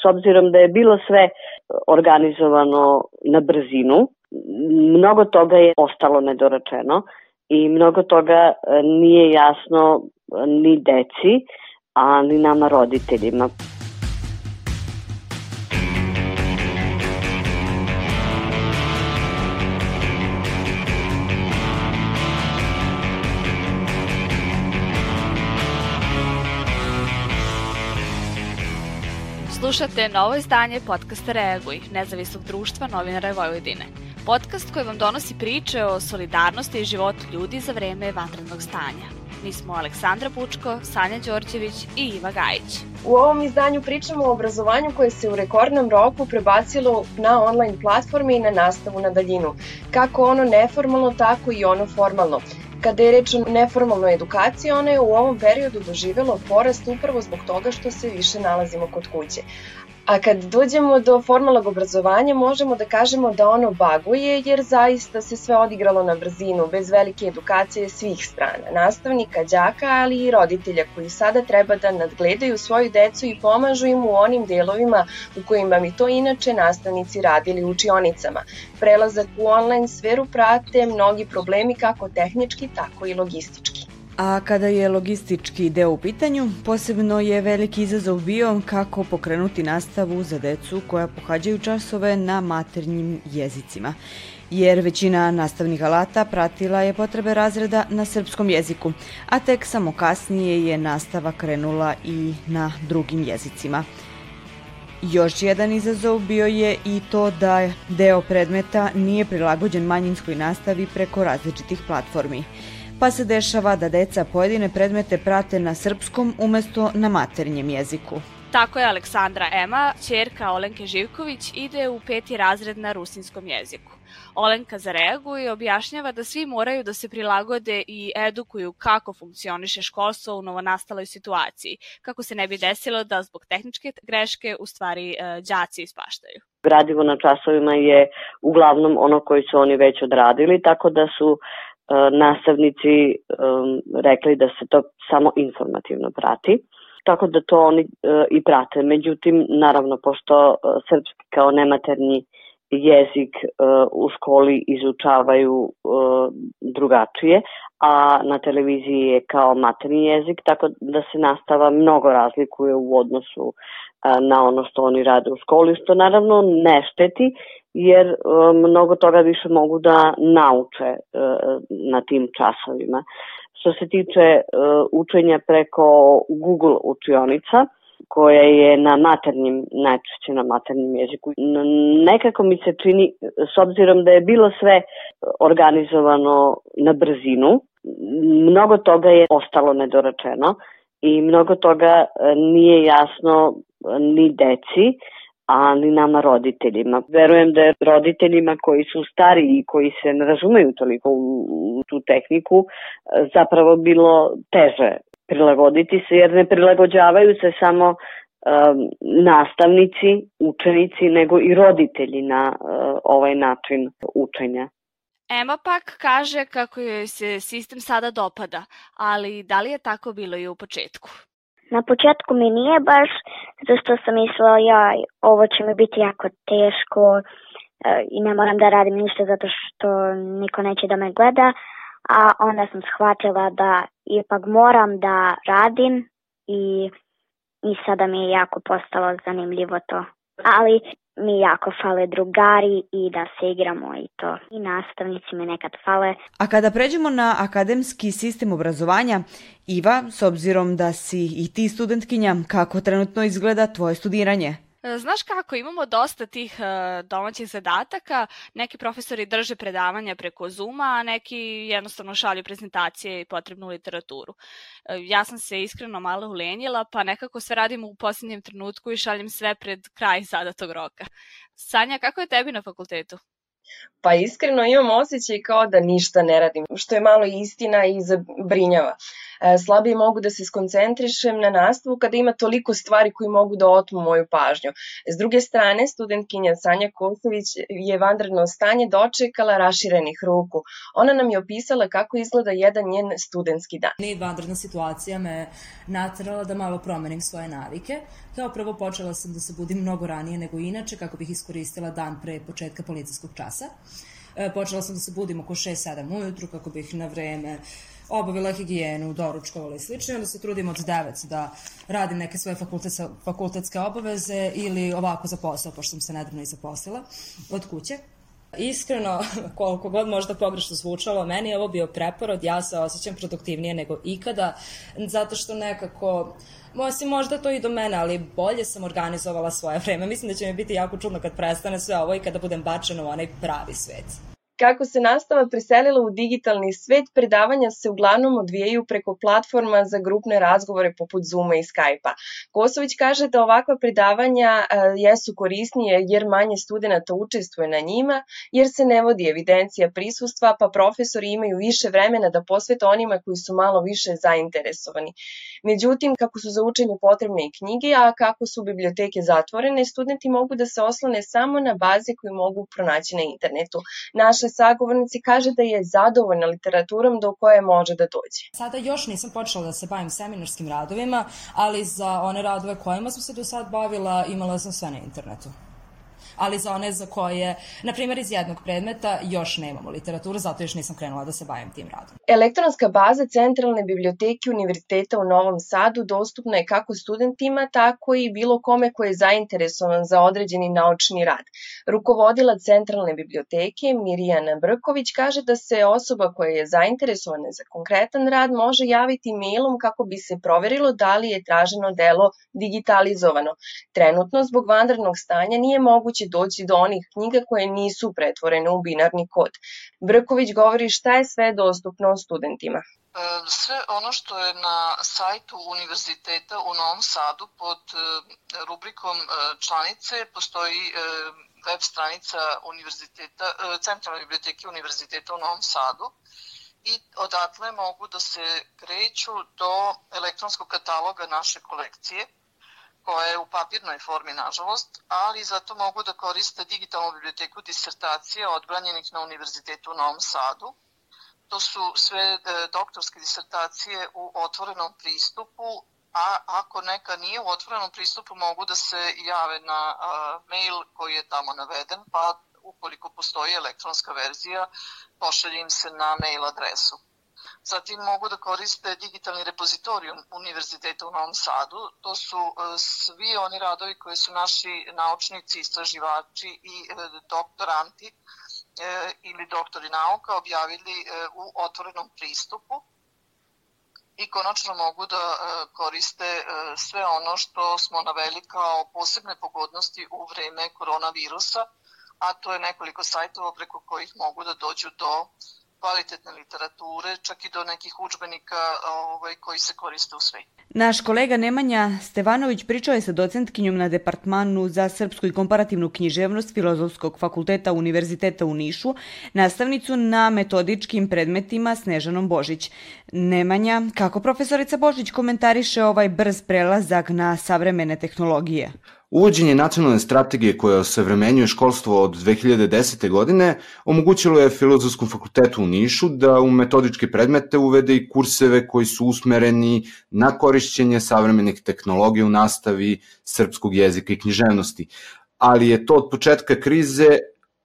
s obzirom da je bilo sve organizovano na brzinu, mnogo toga je ostalo nedorečeno i mnogo toga nije jasno ni deci, a ni nama roditeljima. Slušate novo izdanje podcasta Reaguj, nezavisnog društva novinara Vojvodine. Podcast koji vam donosi priče o solidarnosti i životu ljudi za vreme vanrednog stanja. Mi smo Aleksandra Bučko, Sanja Đorđević i Iva Gajić. U ovom izdanju pričamo o obrazovanju koje se u rekordnom roku prebacilo na online platforme i na nastavu na daljinu. Kako ono neformalno, tako i ono formalno. Kada je reč o neformalnoj edukaciji, ona je u ovom periodu doživjela porast upravo zbog toga što se više nalazimo kod kuće. A kad dođemo do formalnog obrazovanja možemo da kažemo da ono baguje jer zaista se sve odigralo na brzinu bez velike edukacije svih strana, nastavnika, đaka ali i roditelja koji sada treba da nadgledaju svoju decu i pomažu im u onim delovima u kojima bi to inače nastavnici radili u učionicama. Prelazak u online sferu prate mnogi problemi kako tehnički tako i logistički. A kada je logistički deo u pitanju, posebno je veliki izazov bio kako pokrenuti nastavu za decu koja pohađaju časove na maternjim jezicima jer većina nastavnih alata pratila je potrebe razreda na srpskom jeziku, a tek samo kasnije je nastava krenula i na drugim jezicima. Još jedan izazov bio je i to da deo predmeta nije prilagođen manjinskoj nastavi preko različitih platformi pa se dešava da deca pojedine predmete prate na srpskom umesto na maternjem jeziku. Tako je Aleksandra Ema, čerka Olenke Živković, ide u peti razred na rusinskom jeziku. Olenka zareaguje i objašnjava da svi moraju da se prilagode i edukuju kako funkcioniše školstvo u novonastaloj situaciji, kako se ne bi desilo da zbog tehničke greške u stvari e, đaci ispaštaju. Gradivo na časovima je uglavnom ono koji su oni već odradili, tako da su nastavnici um, rekli da se to samo informativno prati. Tako da to oni uh, i prate. Međutim, naravno, pošto uh, srpski kao nematerni jezik uh, u školi izučavaju uh, drugačije, a na televiziji je kao materni jezik, tako da se nastava mnogo razlikuje u odnosu uh, na ono što oni rade u školi, što naravno ne šteti, jer e, mnogo toga više mogu da nauče e, na tim časovima. Što se tiče e, učenja preko Google učionica, koja je na maternjem, najčešće na maternjem jeziku. Nekako mi se čini, s obzirom da je bilo sve organizovano na brzinu, mnogo toga je ostalo nedorečeno i mnogo toga nije jasno ni deci, a ni nama roditeljima. Verujem da je roditeljima koji su stari i koji se ne razumeju toliko u, tu tehniku zapravo bilo teže prilagoditi se jer ne prilagođavaju se samo um, nastavnici, učenici, nego i roditelji na uh, ovaj način učenja. Ema pak kaže kako joj se sistem sada dopada, ali da li je tako bilo i u početku? Na početku mi nije baš, zašto sam mislila ja, ovo će mi biti jako teško e, i ne moram da radim ništa zato što niko neće da me gleda, a onda sam shvatila da ipak moram da radim i, i sada mi je jako postalo zanimljivo to. Ali mi jako fale drugari i da se igramo i to. I nastavnici mi nekad fale. A kada pređemo na akademski sistem obrazovanja, Iva, s obzirom da si i ti studentkinja, kako trenutno izgleda tvoje studiranje? E, znaš kako, imamo dosta tih uh, domaćih zadataka, neki profesori drže predavanja preko Zuma, a neki jednostavno šalju prezentacije i potrebnu literaturu. Uh, ja sam se iskreno malo ulenjila, pa nekako sve radim u posljednjem trenutku i šaljem sve pred kraj zadatog roka. Sanja, kako je tebi na fakultetu? Pa iskreno imam osjećaj kao da ništa ne radim, što je malo istina i zabrinjava. E, slabije mogu da se skoncentrišem na nastavu kada ima toliko stvari koji mogu da otmu moju pažnju. S druge strane, studentkinja Sanja Kosović je vanredno stanje dočekala raširenih ruku. Ona nam je opisala kako izgleda jedan njen studentski dan. Ne vanredna situacija me natrala da malo promenim svoje navike. Kao prvo počela sam da se budim mnogo ranije nego inače kako bih iskoristila dan pre početka policijskog časa. E, počela sam da se budim oko 6-7 ujutru kako bih na vreme obavila higijenu, doručkovala i slično, onda se trudim od 9 da radim neke svoje fakultetske obaveze ili ovako za posao, pošto sam se nedavno i zaposlila od kuće. Iskreno, koliko god možda pogrešno zvučalo, meni je ovo bio preporod, ja se osjećam produktivnije nego ikada, zato što nekako, Osim možda to i do mene, ali bolje sam organizovala svoje vreme. Mislim da će mi biti jako čudno kad prestane sve ovo i kada budem bačena u onaj pravi svet. Kako se nastava preselila u digitalni svet, predavanja se uglavnom odvijaju preko platforma za grupne razgovore poput Zuma i Skype-a. Kosović kaže da ovakva predavanja e, jesu korisnije jer manje studenta učestvuje na njima, jer se ne vodi evidencija prisustva, pa profesori imaju više vremena da posvete onima koji su malo više zainteresovani. Međutim, kako su za učenje potrebne i knjige, a kako su biblioteke zatvorene, studenti mogu da se oslone samo na baze koje mogu pronaći na internetu. Naša sagovornici kaže da je zadovoljna literaturom do koje može da dođe. Sada još nisam počela da se bavim seminarskim radovima, ali za one radove kojima sam se do sad bavila imala sam sve na internetu ali za one za koje, na primjer iz jednog predmeta, još nemamo literaturu, zato još nisam krenula da se bavim tim radom. Elektronska baza Centralne biblioteke Univerziteta u Novom Sadu dostupna je kako studentima, tako i bilo kome ko je zainteresovan za određeni naučni rad. Rukovodila Centralne biblioteke Mirjana Brković kaže da se osoba koja je zainteresovana za konkretan rad može javiti mailom kako bi se proverilo da li je traženo delo digitalizovano. Trenutno, zbog vanrednog stanja, nije moguće će doći do onih knjiga koje nisu pretvorene u binarni kod. Brković govori šta je sve dostupno studentima. E, sve ono što je na sajtu univerziteta u Novom Sadu pod e, rubrikom e, članice postoji web stranica univerziteta, Centralne biblioteke univerziteta u Novom Sadu i odatle mogu da se kreću do elektronskog kataloga naše kolekcije koja je u papirnoj formi, nažalost, ali zato mogu da koriste digitalnu biblioteku disertacije odbranjenih na Univerzitetu u Novom Sadu. To su sve e, doktorske disertacije u otvorenom pristupu, a ako neka nije u otvorenom pristupu mogu da se jave na mail koji je tamo naveden, pa ukoliko postoji elektronska verzija, pošalje im se na mail adresu. Zatim mogu da koriste digitalni repozitorijum Univerziteta u Novom Sadu. To su e, svi oni radovi koji su naši naučnici, istraživači i e, doktoranti e, ili doktori nauka objavili u otvorenom pristupu i konačno mogu da koriste sve ono što smo naveli kao posebne pogodnosti u vreme koronavirusa, a to je nekoliko sajtova preko kojih mogu da dođu do kvalitetne literature, čak i do nekih učbenika ovaj, koji se koriste u svetu. Naš kolega Nemanja Stevanović pričao je sa docentkinjom na Departmanu za srpsku i komparativnu književnost Filozofskog fakulteta Univerziteta u Nišu, nastavnicu na metodičkim predmetima Snežanom Božić. Nemanja, kako profesorica Božić komentariše ovaj brz prelazak na savremene tehnologije? Uvođenje nacionalne strategije koja osavremenjuje školstvo od 2010. godine omogućilo je Filozofskom fakultetu u Nišu da u metodičke predmete uvede i kurseve koji su usmereni na korišćenje savremenih tehnologija u nastavi srpskog jezika i književnosti. Ali je to od početka krize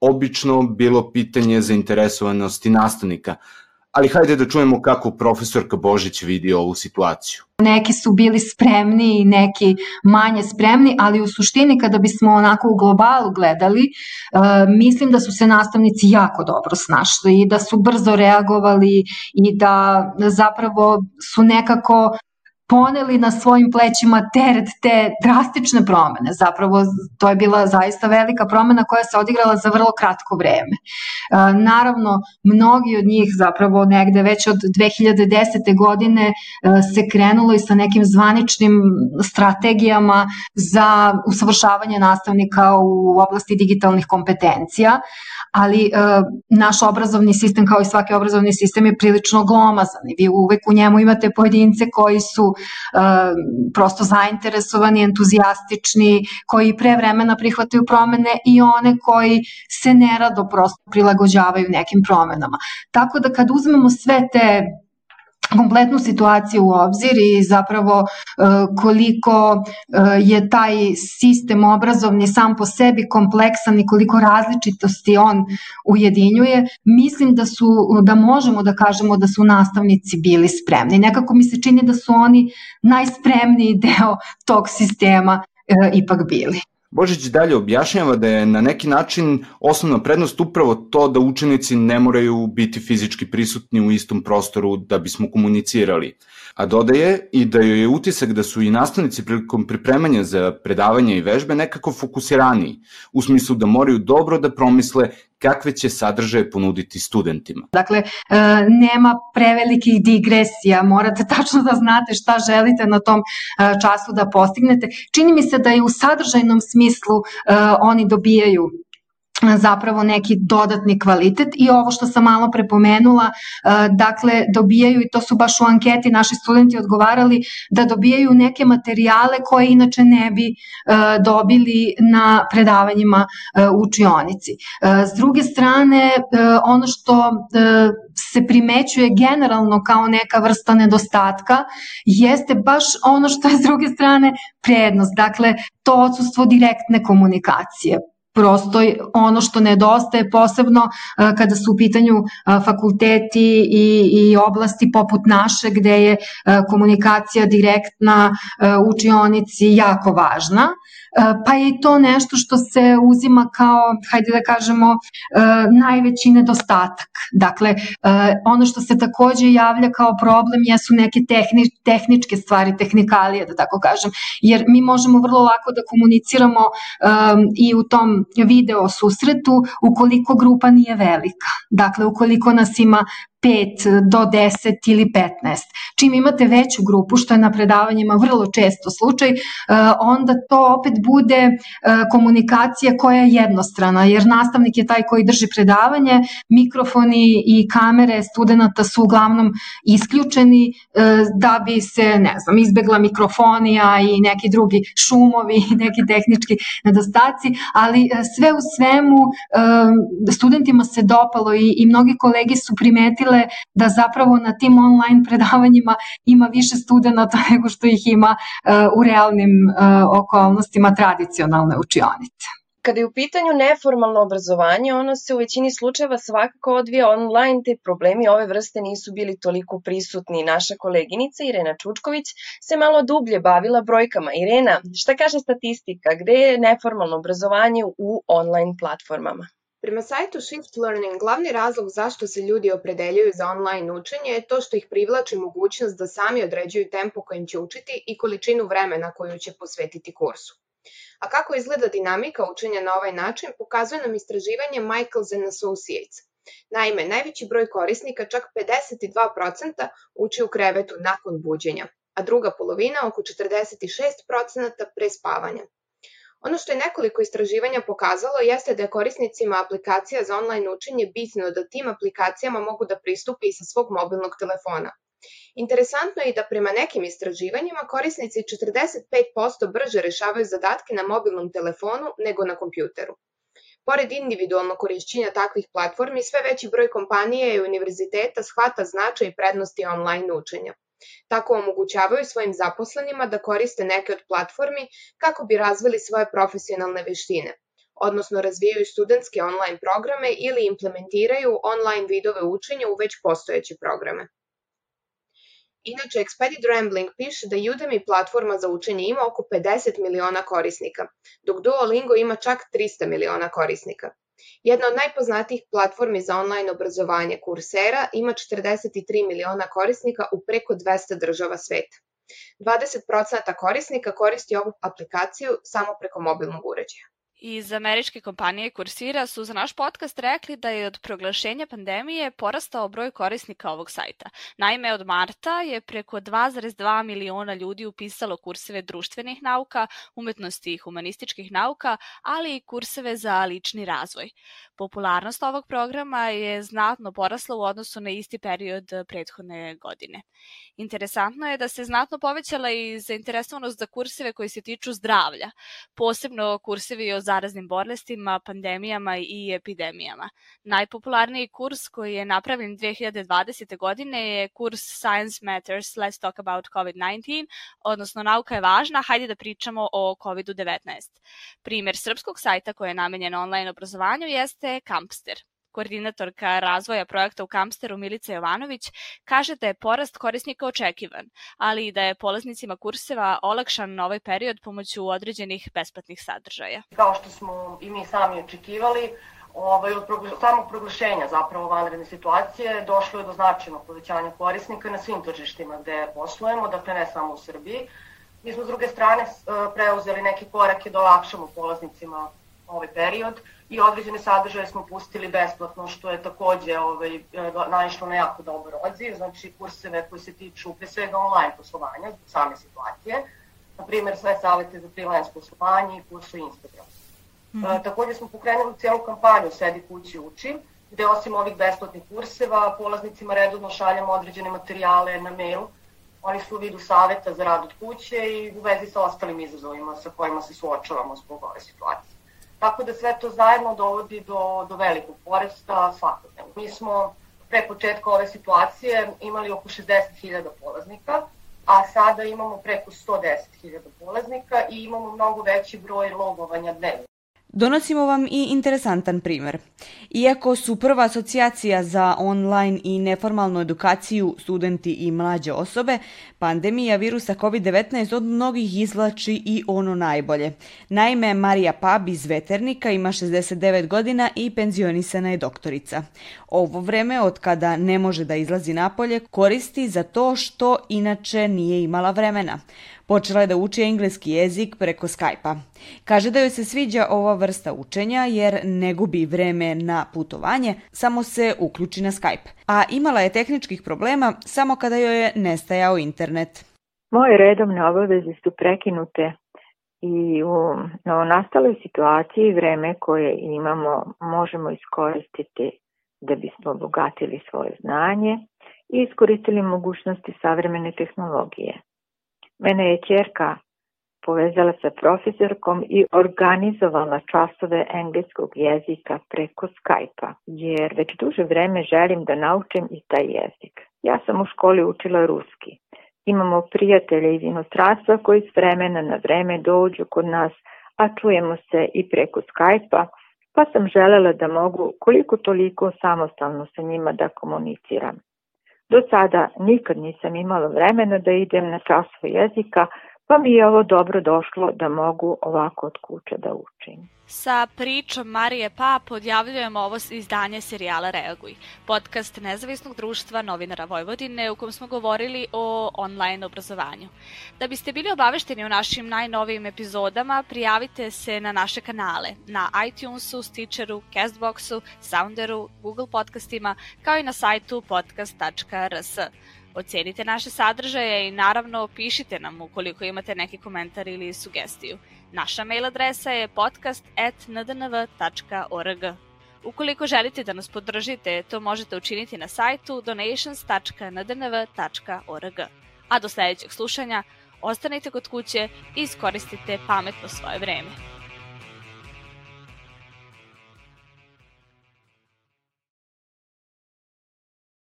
obično bilo pitanje zainteresovanosti nastavnika – ali hajde da čujemo kako profesorka Božić vidi ovu situaciju. Neki su bili spremni i neki manje spremni, ali u suštini kada bismo onako u globalu gledali, uh, mislim da su se nastavnici jako dobro snašli i da su brzo reagovali i da zapravo su nekako poneli na svojim plećima teret te drastične promene. Zapravo to je bila zaista velika promena koja se odigrala za vrlo kratko vreme. E, naravno, mnogi od njih zapravo negde već od 2010. godine e, se krenulo i sa nekim zvaničnim strategijama za usavršavanje nastavnika u oblasti digitalnih kompetencija, ali e, naš obrazovni sistem kao i svaki obrazovni sistem je prilično glomazan i vi uvek u njemu imate pojedince koji su e, prosto zainteresovani, entuzijastični, koji pre vremena prihvataju promene i one koji se nerado prosto prilagođavaju nekim promenama. Tako da kad uzmemo sve te kompletnu situaciju u obzir i zapravo e, koliko e, je taj sistem obrazovni sam po sebi kompleksan i koliko različitosti on ujedinjuje, mislim da su da možemo da kažemo da su nastavnici bili spremni. Nekako mi se čini da su oni najspremniji deo tog sistema e, ipak bili. Božić dalje objašnjava da je na neki način osnovna prednost upravo to da učenici ne moraju biti fizički prisutni u istom prostoru da bismo komunicirali. A dodaje i da joj je utisak da su i nastavnici prilikom pripremanja za predavanje i vežbe nekako fokusiraniji, u smislu da moraju dobro da promisle kakve će sadržaje ponuditi studentima. Dakle, e, nema prevelikih digresija, morate tačno da znate šta želite na tom e, času da postignete. Čini mi se da i u sadržajnom smislu e, oni dobijaju zapravo neki dodatni kvalitet i ovo što sam malo prepomenula, dakle dobijaju i to su baš u anketi naši studenti odgovarali da dobijaju neke materijale koje inače ne bi dobili na predavanjima u učionici. S druge strane, ono što se primećuje generalno kao neka vrsta nedostatka jeste baš ono što je s druge strane prednost, dakle to odsustvo direktne komunikacije prosto ono što nedostaje posebno e, kada su u pitanju e, fakulteti i, i oblasti poput naše gde je e, komunikacija direktna učionici jako važna pa je to nešto što se uzima kao, hajde da kažemo, najveći nedostatak. Dakle, ono što se takođe javlja kao problem jesu neke tehni, tehničke stvari, tehnikalije, da tako kažem, jer mi možemo vrlo lako da komuniciramo i u tom video susretu ukoliko grupa nije velika. Dakle, ukoliko nas ima 5 do 10 ili 15. Čim imate veću grupu, što je na predavanjima vrlo često slučaj, e, onda to opet bude e, komunikacija koja je jednostrana, jer nastavnik je taj koji drži predavanje, mikrofoni i kamere studenta su uglavnom isključeni da bi se, ne znam, izbegla mikrofonija i neki drugi šumovi i neki tehnički nedostaci, ali sve u svemu studentima se dopalo i, i mnogi kolege su primetile videle da zapravo na tim online predavanjima ima više studenta nego što ih ima uh, u realnim uh, okolnostima tradicionalne učionice. Kada je u pitanju neformalno obrazovanje, ono se u većini slučajeva svakako odvija online, te problemi ove vrste nisu bili toliko prisutni. Naša koleginica Irena Čučković se malo dublje bavila brojkama. Irena, šta kaže statistika? Gde je neformalno obrazovanje u online platformama? Prema sajtu Shift Learning, glavni razlog zašto se ljudi opredeljuju za online učenje je to što ih privlači mogućnost da sami određuju tempo kojim će učiti i količinu vremena koju će posvetiti kursu. A kako izgleda dinamika učenja na ovaj način, pokazuje nam istraživanje Michaels and Associates. Naime, najveći broj korisnika, čak 52%, uči u krevetu nakon buđenja, a druga polovina, oko 46%, pre spavanja. Ono što je nekoliko istraživanja pokazalo jeste da je korisnicima aplikacija za online učenje bitno da tim aplikacijama mogu da pristupe i sa svog mobilnog telefona. Interesantno je i da prema nekim istraživanjima korisnici 45% brže rešavaju zadatke na mobilnom telefonu nego na kompjuteru. Pored individualno korišćenja takvih platformi, sve veći broj kompanije i univerziteta shvata značaj i prednosti online učenja. Tako omogućavaju svojim zaposlenima da koriste neke od platformi kako bi razvili svoje profesionalne veštine, odnosno razvijaju studentske online programe ili implementiraju online vidove učenja u već postojeće programe. Inače, Expedit Rambling piše da Udemy platforma za učenje ima oko 50 miliona korisnika, dok Duolingo ima čak 300 miliona korisnika. Jedna od najpoznatijih platformi za online obrazovanje Coursera ima 43 miliona korisnika u preko 200 država sveta. 20% korisnika koristi ovu aplikaciju samo preko mobilnog uređaja iz američke kompanije Coursera su za naš podcast rekli da je od proglašenja pandemije porastao broj korisnika ovog sajta. Naime, od marta je preko 2,2 miliona ljudi upisalo kurseve društvenih nauka, umetnosti i humanističkih nauka, ali i kurseve za lični razvoj. Popularnost ovog programa je znatno porasla u odnosu na isti period prethodne godine. Interesantno je da se znatno povećala i zainteresovanost za kurseve koji se tiču zdravlja, posebno kursevi o zaraznim bolestima, pandemijama i epidemijama. Najpopularniji kurs koji je napravljen 2020. godine je kurs Science Matters, Let's Talk About COVID-19, odnosno nauka je važna, hajde da pričamo o COVID-19. Primer srpskog sajta koji je namenjen online obrazovanju jeste Campster koordinatorka razvoja projekta u Kamsteru Milica Jovanović, kaže da je porast korisnika očekivan, ali i da je polaznicima kurseva olakšan ovaj period pomoću određenih besplatnih sadržaja. Kao što smo i mi sami očekivali, ovaj, od samog proglašenja zapravo vanredne situacije došlo je do značajnog povećanja korisnika na svim tržištima gde poslujemo, dakle ne samo u Srbiji. Mi smo s druge strane preuzeli neke korake da olakšamo polaznicima ovaj period i određene sadržaje smo pustili besplatno, što je takođe ovaj, naišlo na jako dobar odziv, znači kurseve koji se tiču pre svega online poslovanja, same situacije, na primjer sve savete za freelance poslovanje i kurs o Instagramu. Mm -hmm. e, takođe smo pokrenuli celu kampanju Sedi kući uči, gde osim ovih besplatnih kurseva polaznicima redovno šaljamo određene materijale na mail. Oni su u vidu saveta za rad od kuće i u vezi sa ostalim izazovima sa kojima se suočavamo zbog ove situacije. Tako da sve to zajedno dovodi do, do velikog porasta svakodnevno. Mi smo pre početka ove situacije imali oko 60.000 polaznika, a sada imamo preko 110.000 polaznika i imamo mnogo veći broj logovanja dnevno. Donosimo vam i interesantan primer. Iako su prva asocijacija za online i neformalnu edukaciju studenti i mlađe osobe, pandemija virusa COVID-19 od mnogih izlači i ono najbolje. Naime, Marija Pab iz Veternika ima 69 godina i penzionisana je doktorica. Ovo vreme od kada ne može da izlazi napolje koristi za to što inače nije imala vremena. Počela je da uči engleski jezik preko Skype-a. Kaže da joj se sviđa ova vrsta učenja jer ne gubi vreme na putovanje, samo se uključi na Skype. A imala je tehničkih problema samo kada joj je nestajao internet. Moje redovne obaveze su prekinute i u novonastaloj situaciji vreme koje imamo možemo iskoristiti da bismo obogatili svoje znanje i iskoristili mogućnosti savremene tehnologije. Mene je čerka povezala sa profesorkom i organizovala časove engleskog jezika preko Skype-a, jer već duže vreme želim da naučim i taj jezik. Ja sam u školi učila ruski. Imamo prijatelje iz inostranstva koji s vremena na vreme dođu kod nas, a čujemo se i preko Skype-a, pa sam želela da mogu koliko toliko samostalno sa njima da komuniciram. Do sada nikad nisam imala vremena da idem na časove jezika, pa mi je ovo dobro došlo da mogu ovako od kuće da učim. Sa pričom Marije Pap odjavljujemo ovo izdanje serijala Reaguj, podcast nezavisnog društva novinara Vojvodine u kom smo govorili o online obrazovanju. Da biste bili obavešteni o našim najnovijim epizodama, prijavite se na naše kanale na iTunesu, Stitcheru, Castboxu, Sounderu, Google podcastima, kao i na sajtu podcast.rs. Ocenite naše sadržaje i naravno pišite nam ukoliko imate neki komentar ili sugestiju. Naša mail adresa je podcast.ndnv.org. Ukoliko želite da nas podržite, to možete učiniti na sajtu donations.ndnv.org. A do sledećeg slušanja, ostanite kod kuće i iskoristite pametno svoje vreme.